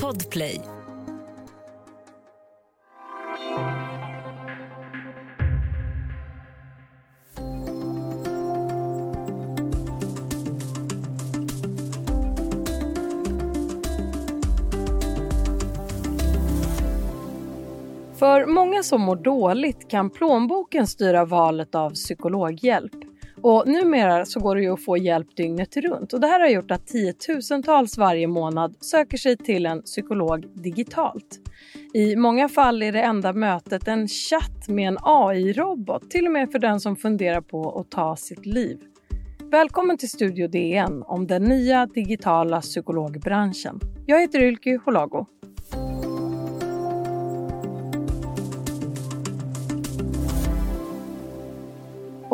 Podplay. För många som mår dåligt kan plånboken styra valet av psykologhjälp. Och numera så går det ju att få hjälp dygnet runt och det här har gjort att tiotusentals varje månad söker sig till en psykolog digitalt. I många fall är det enda mötet en chatt med en AI-robot, till och med för den som funderar på att ta sitt liv. Välkommen till Studio DN om den nya digitala psykologbranschen. Jag heter Ylke Holago.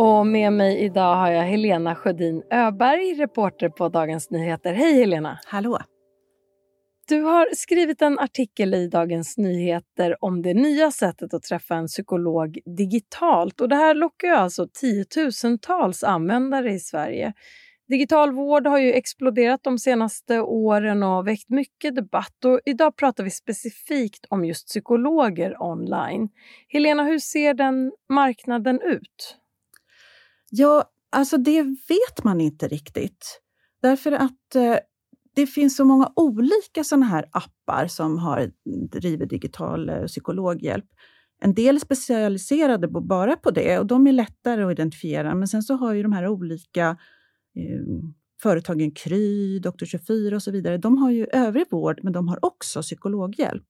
Och med mig idag har jag Helena Sjödin Öberg, reporter på Dagens Nyheter. Hej Helena! Hallå! Du har skrivit en artikel i Dagens Nyheter om det nya sättet att träffa en psykolog digitalt. Och det här lockar ju alltså tiotusentals användare i Sverige. Digital vård har ju exploderat de senaste åren och väckt mycket debatt. Och idag pratar vi specifikt om just psykologer online. Helena, hur ser den marknaden ut? Ja, alltså det vet man inte riktigt. Därför att eh, det finns så många olika sådana här appar som har driver digital eh, psykologhjälp. En del är specialiserade bara på det och de är lättare att identifiera. Men sen så har ju de här olika eh, företagen Kry, Doktor24 och så vidare, de har ju övrig vård, men de har också psykologhjälp.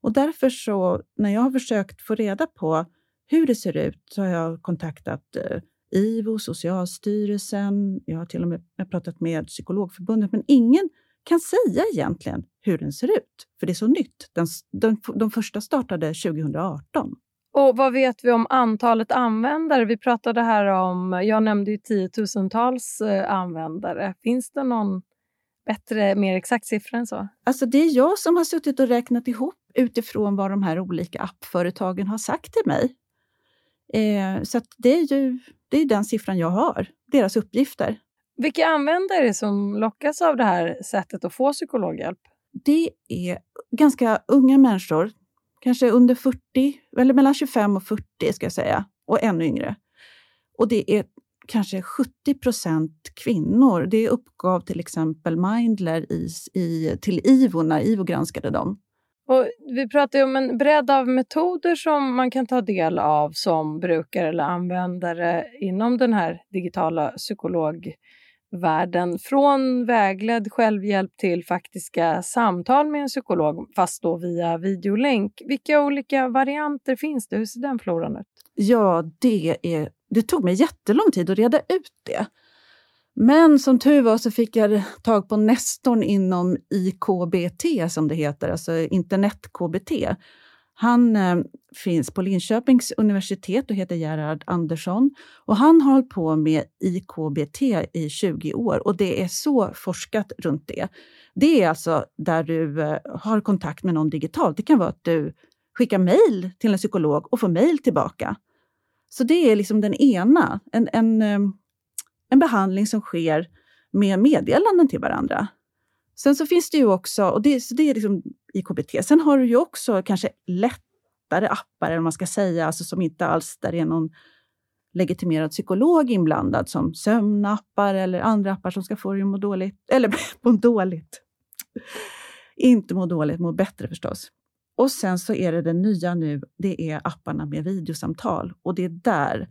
Och därför så, när jag har försökt få reda på hur det ser ut, så har jag kontaktat eh, IVO, Socialstyrelsen, jag har till och med pratat med Psykologförbundet, men ingen kan säga egentligen hur den ser ut, för det är så nytt. Den, de, de första startade 2018. Och vad vet vi om antalet användare? Vi pratade här om, jag nämnde ju tiotusentals eh, användare. Finns det någon bättre, mer exakt siffra än så? Alltså det är jag som har suttit och räknat ihop utifrån vad de här olika appföretagen har sagt till mig. Eh, så det är ju det är den siffran jag har, deras uppgifter. Vilka användare som lockas av det här sättet att få psykologhjälp? Det är ganska unga människor, kanske under 40, eller mellan 25 och 40 ska jag säga, och ännu yngre. Och det är kanske 70 procent kvinnor. Det uppgav till exempel Mindler i, i, till IVO när IVO granskade dem. Och vi pratar ju om en bredd av metoder som man kan ta del av som brukare eller användare inom den här digitala psykologvärlden. Från vägledd självhjälp till faktiska samtal med en psykolog, fast då via videolänk. Vilka olika varianter finns det? Hur ser den floran ut? Ja, det, är, det tog mig jättelång tid att reda ut det. Men som tur var så fick jag tag på nestorn inom IKBT, som det heter, alltså internet-KBT. Han eh, finns på Linköpings universitet och heter Gerhard Andersson. Och han har hållit på med IKBT i 20 år och det är så forskat runt det. Det är alltså där du eh, har kontakt med någon digitalt. Det kan vara att du skickar mejl till en psykolog och får mejl tillbaka. Så det är liksom den ena, en, en eh, en behandling som sker med meddelanden till varandra. Sen så finns det ju också, och det, så det är liksom i KBT, sen har du ju också kanske lättare appar, eller man ska säga, alltså som inte alls där det är någon legitimerad psykolog inblandad, som sömnappar eller andra appar som ska få dig att må dåligt. Eller må dåligt. Inte må dåligt, må bättre förstås. Och sen så är det det nya nu, det är apparna med videosamtal. Och det är där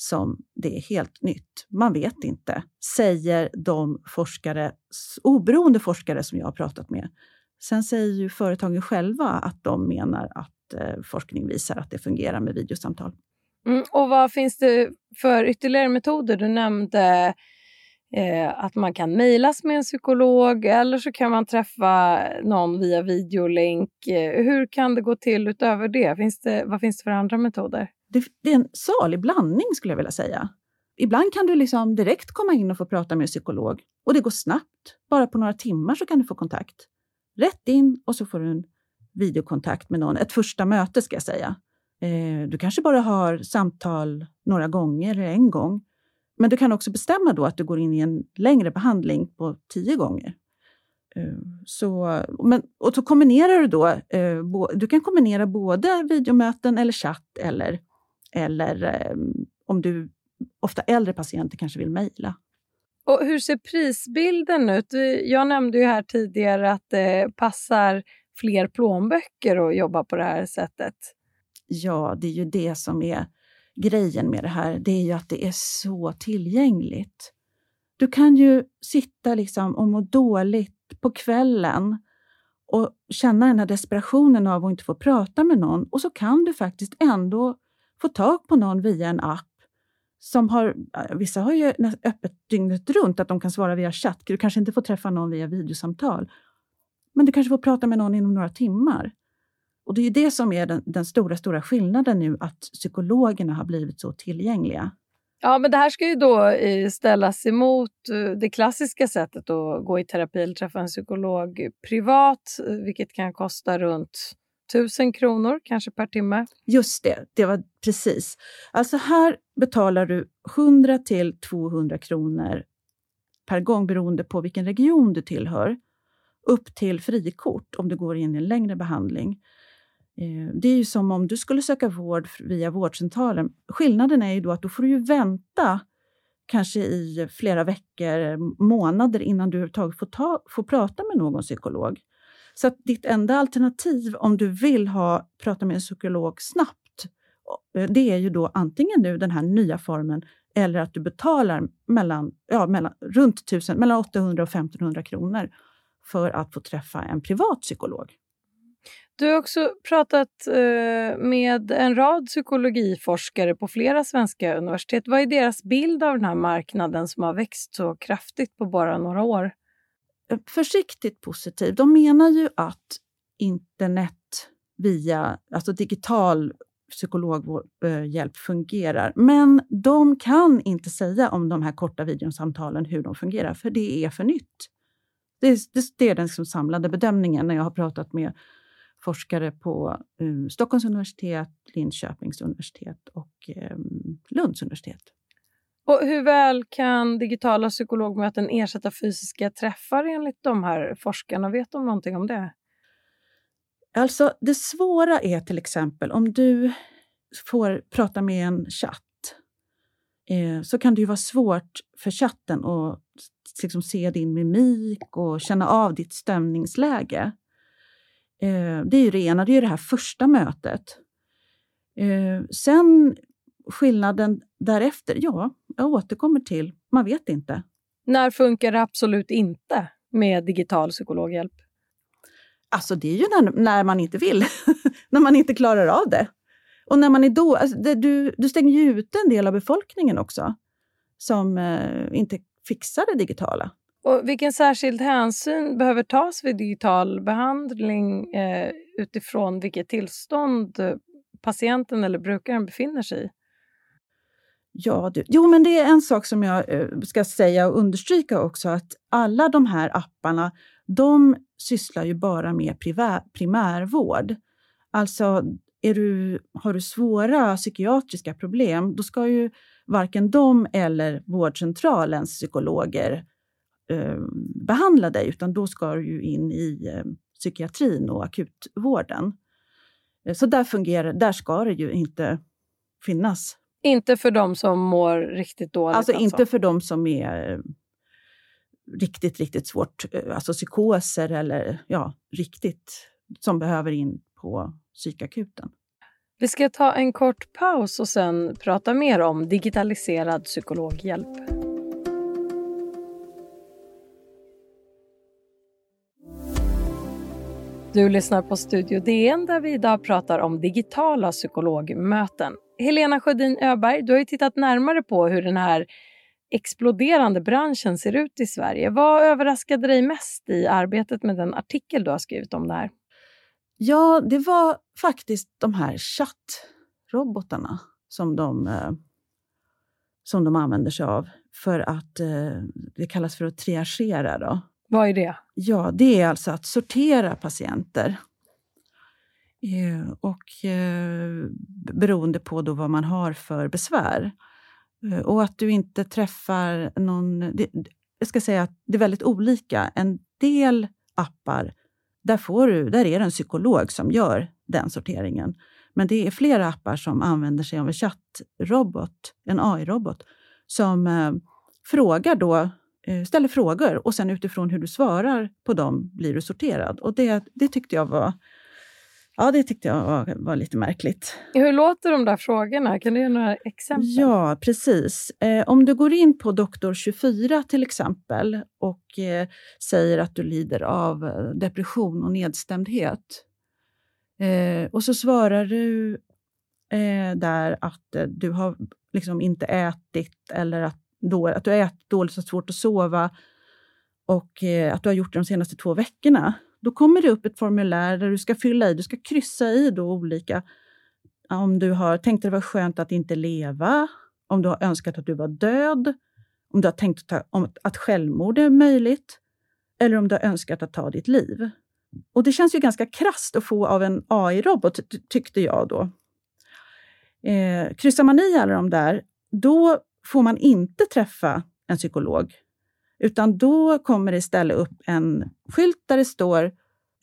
som det är helt nytt. Man vet inte, säger de forskare, oberoende forskare som jag har pratat med. Sen säger ju företagen själva att de menar att eh, forskning visar att det fungerar med videosamtal. Mm, och vad finns det för ytterligare metoder? Du nämnde eh, att man kan mejlas med en psykolog eller så kan man träffa någon via videolänk. Eh, hur kan det gå till utöver det? Finns det vad finns det för andra metoder? Det, det, är en salig blandning skulle jag vilja säga. Ibland kan du liksom direkt komma in och få prata med en psykolog och det går snabbt. Bara på några timmar så kan du få kontakt. Rätt in och så får du en videokontakt med någon. Ett första möte ska jag säga. Eh, du kanske bara har samtal några gånger eller en gång. Men du kan också bestämma då att du går in i en längre behandling på tio gånger. Eh, så, men, och så kombinerar du då, eh, bo, du kan kombinera både videomöten eller chatt eller, eller eh, om du, ofta äldre patienter kanske vill mejla. Och hur ser prisbilden ut? Jag nämnde ju här tidigare att det passar fler plånböcker att jobba på det här sättet. Ja, det är ju det som är grejen med det här. Det är ju att det är så tillgängligt. Du kan ju sitta liksom och må dåligt på kvällen och känna den här desperationen av att inte få prata med någon och så kan du faktiskt ändå få tag på någon via en app som har, vissa har ju öppet dygnet runt, att de kan svara via chatt. Du kanske inte får träffa någon via videosamtal. Men du kanske får prata med någon inom några timmar. Och det är det som är den, den, stora, stora skillnaden nu, att psykologerna har blivit så tillgängliga. Ja, men det här ska ju då eh, ställas emot eh, det klassiska sättet att gå i terapi eller träffa en psykolog privat, eh, vilket kan kosta runt 1000 kronor kanske per timme. Just det, det var precis. Alltså här betalar du 100 till 200 kronor per gång beroende på vilken region du tillhör. Upp till frikort om du går in i en längre behandling. Eh, det är ju som om du skulle söka vård via vårdcentralen. Skillnaden är ju då att då får du vänta kanske i flera veckor, månader innan du överhuvudtaget får, ta, får prata med någon psykolog. Så att ditt enda alternativ om du vill ha, prata med en psykolog snabbt, eh, det är ju då antingen nu den här nya formen eller att du betalar mellan, ja, mellan, runt 1000, mellan 800 och 1500 kronor för att få träffa en privat psykolog. Du har också pratat eh, med en rad psykologiforskare på flera svenska universitet. Vad är deras bild av den här marknaden som har växt så kraftigt på bara några år? Eh, försiktigt positiv. De menar ju att internet via alltså digital psykologhjälp fungerar. Men de kan inte säga om de här korta videosamtalen hur de fungerar, för det är för nytt. Det, är, det är den liksom samlade bedömningen när jag har pratat med forskare på um, Stockholms universitet, Linköpings universitet och um, Lunds universitet. Och hur väl kan digitala psykologmöten ersätta fysiska träffar enligt de här forskarna? Vet de någonting om det? Alltså, det svåra är till exempel om du får prata med en chatt eh, så kan det ju vara svårt för chatten att liksom, se din mimik och känna av ditt stämningsläge. Eh, det är ju det ena, det är det här första mötet. Eh, sen skillnaden därefter, ja, jag återkommer till, man vet inte. När funkar det absolut inte med digital psykologhjälp? Alltså det är ju när, när man inte vill, när man inte klarar av det. Och när man är då, alltså det, du, du stänger ju ute en del av befolkningen också som eh, inte fixar det digitala. Och vilken särskild hänsyn behöver tas vid digital behandling eh, utifrån vilket tillstånd patienten eller brukaren befinner sig i? Ja, du. Jo, men det är en sak som jag eh, ska säga och understryka också, att alla de här apparna, de sysslar ju bara med primärvård. Alltså, är du, har du svåra psykiatriska problem, då ska ju varken de eller vårdcentralens psykologer eh, behandla dig, utan då ska du ju in i eh, psykiatrin och akutvården. Eh, så där, fungerar, där ska det ju inte finnas. Inte för de som mår riktigt dåligt? Alltså, alltså. inte för de som är eh, riktigt, riktigt svårt, eh, alltså psykoser eller ja, riktigt, som behöver in på psykakuten. Vi ska ta en kort paus och sen prata mer om digitaliserad psykologhjälp. Du lyssnar på Studio DN där vi idag pratar om digitala psykologmöten. Helena Sjödin Öberg, du har ju tittat närmare på hur den här exploderande branschen ser ut i Sverige. Vad överraskade dig mest i arbetet med den artikel du har skrivit om det här? Ja, det var faktiskt de här chattrobotarna som de, eh, som de använder sig av för att eh, det kallas för att triagera. Då. Vad är det? Ja, det är alltså att sortera patienter. Eh, och eh, beroende på då vad man har för besvär. Eh, och att du inte träffar någon... Det, jag ska säga att det är väldigt olika. En del appar, där, får du, där är det en psykolog som gör den sorteringen. Men det är flera appar som använder sig av en chattrobot, en AI-robot, som eh, frågar då, ställer frågor och sen utifrån hur du svarar på dem blir du sorterad. Och det, det tyckte jag var Ja, det tyckte jag var, var, lite märkligt. Hur låter de där frågorna? Kan du ge några exempel? Ja, precis. Eh, om du går in på Doktor 24 till exempel och eh, säger att du lider av eh, depression och nedstämdhet eh, och så svarar du eh, där att eh, du har liksom inte ätit eller att, då, att du har ätit dåligt och svårt att sova och eh, att du har gjort det de senaste två veckorna då kommer det upp ett formulär där du ska fylla i, du ska kryssa i då olika om du har tänkt att det var skönt att inte leva, om du har önskat att du var död, om du har tänkt att, ta, om, att självmord är möjligt eller om du har önskat att ta ditt liv. Och det känns ju ganska krast att få av en AI-robot, tyckte jag då. Eh, kryssar man i alla de där, då får man inte träffa en psykolog utan då kommer det istället upp en skylt där det står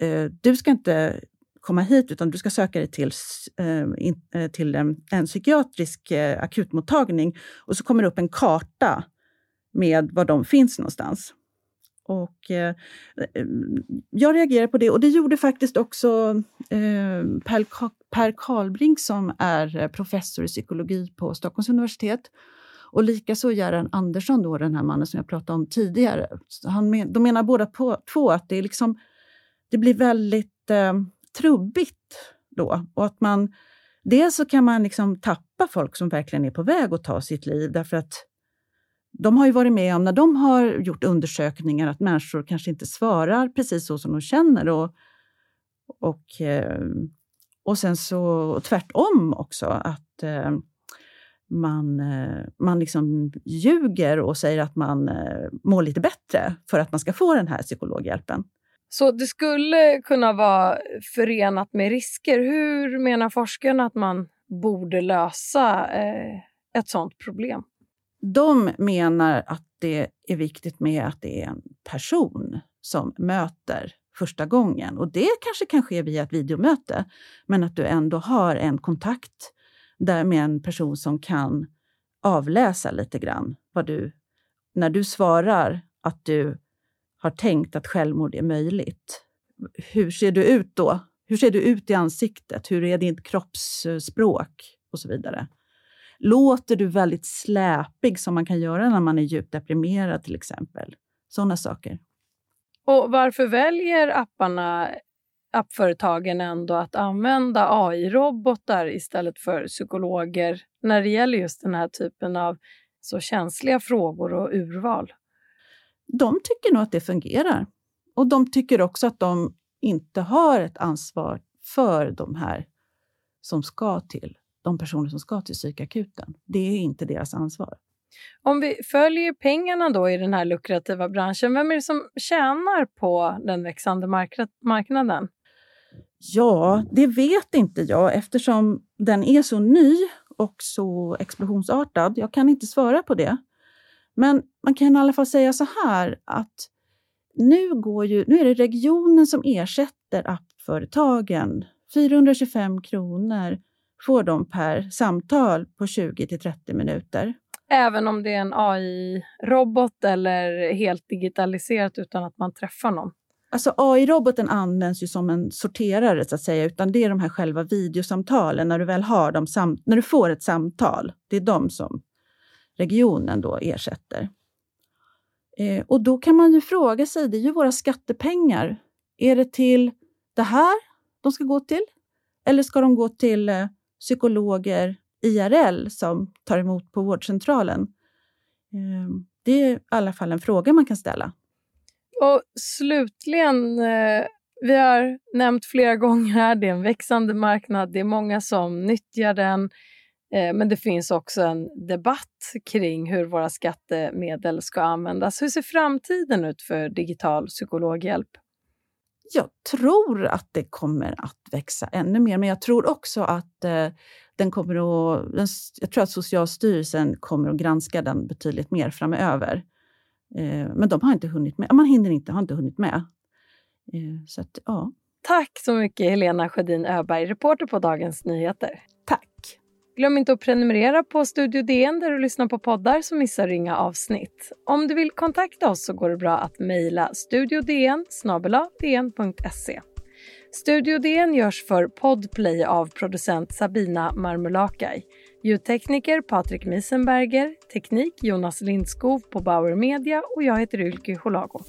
eh, du ska inte komma hit utan du ska söka dig till, eh, eh, till en, en psykiatrisk akutmottagning. Och så kommer det upp en karta med var de finns någonstans. Och, eh, jag reagerade på det och det gjorde faktiskt också eh, Per, per Karlbrink som är professor i psykologi på Stockholms universitet. Och likaså Gerhard Andersson, då, den här mannen som jag pratade om tidigare. Han men, de menar båda på, två att det, är liksom, det blir väldigt eh, trubbigt då. Och att man, dels så kan man liksom tappa folk som verkligen är på väg att ta sitt liv därför att de har ju varit med om, när de har gjort undersökningar, att människor kanske inte svarar precis så som de känner. Och, och, eh, och sen så tvärtom också, att eh, man, eh, man liksom ljuger och säger att man eh, mår lite bättre för att man ska få den här psykologhjälpen. Så det skulle kunna vara förenat med risker. Hur menar forskarna att man borde lösa eh, ett sådant problem? De menar att det är viktigt med att det är en person som möter första gången. Och det kanske kan ske via ett videomöte, men att du ändå har en kontakt där med en person som kan avläsa lite grann vad du, när du svarar att du har tänkt att självmord är möjligt. Hur ser du ut då? Hur ser du ut i ansiktet? Hur är ditt kroppsspråk? Och så vidare. Låter du väldigt släpig som man kan göra när man är djupt deprimerad till exempel? Sådana saker. Och varför väljer apparna appföretagen ändå att använda AI-robotar istället för psykologer när det gäller just den här typen av så känsliga frågor och urval? De tycker nog att det fungerar. Och de tycker också att de inte har ett ansvar för de här som ska till, de personer som ska till psykakuten. Det är inte deras ansvar. Om vi följer pengarna då i den här lukrativa branschen, vem är det som tjänar på den växande marknaden? Ja, det vet inte jag eftersom den är så ny och så explosionsartad. Jag kan inte svara på det. Men man kan i alla fall säga så här att nu, går ju, nu är det regionen som ersätter appföretagen. 425 kronor får de per samtal på 20 till 30 minuter. Även om det är en AI-robot eller helt digitaliserat utan att man träffar någon? Alltså AI-roboten används ju som en sorterare så att säga, utan det är de här själva videosamtalen, när du väl har dem, när du får ett samtal, det är de som regionen då ersätter. Eh, och då kan man ju fråga sig, det är ju våra skattepengar, är det till det här de ska gå till? Eller ska de gå till eh, psykologer IRL som tar emot på vårdcentralen? Eh, det är i alla fall en fråga man kan ställa. Och slutligen, eh, vi har nämnt flera gånger här, det är en växande marknad, det är många som nyttjar den. Eh, men det finns också en debatt kring hur våra skattemedel ska användas. Hur ser framtiden ut för digital psykologhjälp? Jag tror att det kommer att växa ännu mer, men jag tror också att eh, den kommer att, den, jag tror att Socialstyrelsen kommer att granska den betydligt mer framöver. Eh, men de har inte hunnit med. Man hinner inte, har inte hunnit med. Eh, så att, ja. Tack så mycket Helena Sjödin Öberg, reporter på Dagens Nyheter. Tack! Glöm inte att prenumerera på Studio DN där du lyssnar på poddar så missar du inga avsnitt. Om du vill kontakta oss så går det bra att mejla studiodn dn.se. Studio DN görs för Podplay av producent Sabina Marmulakai. Ljudtekniker Patrik Miesenberger, teknik Jonas Lindskov på Bauer Media och jag heter Ylke Holago.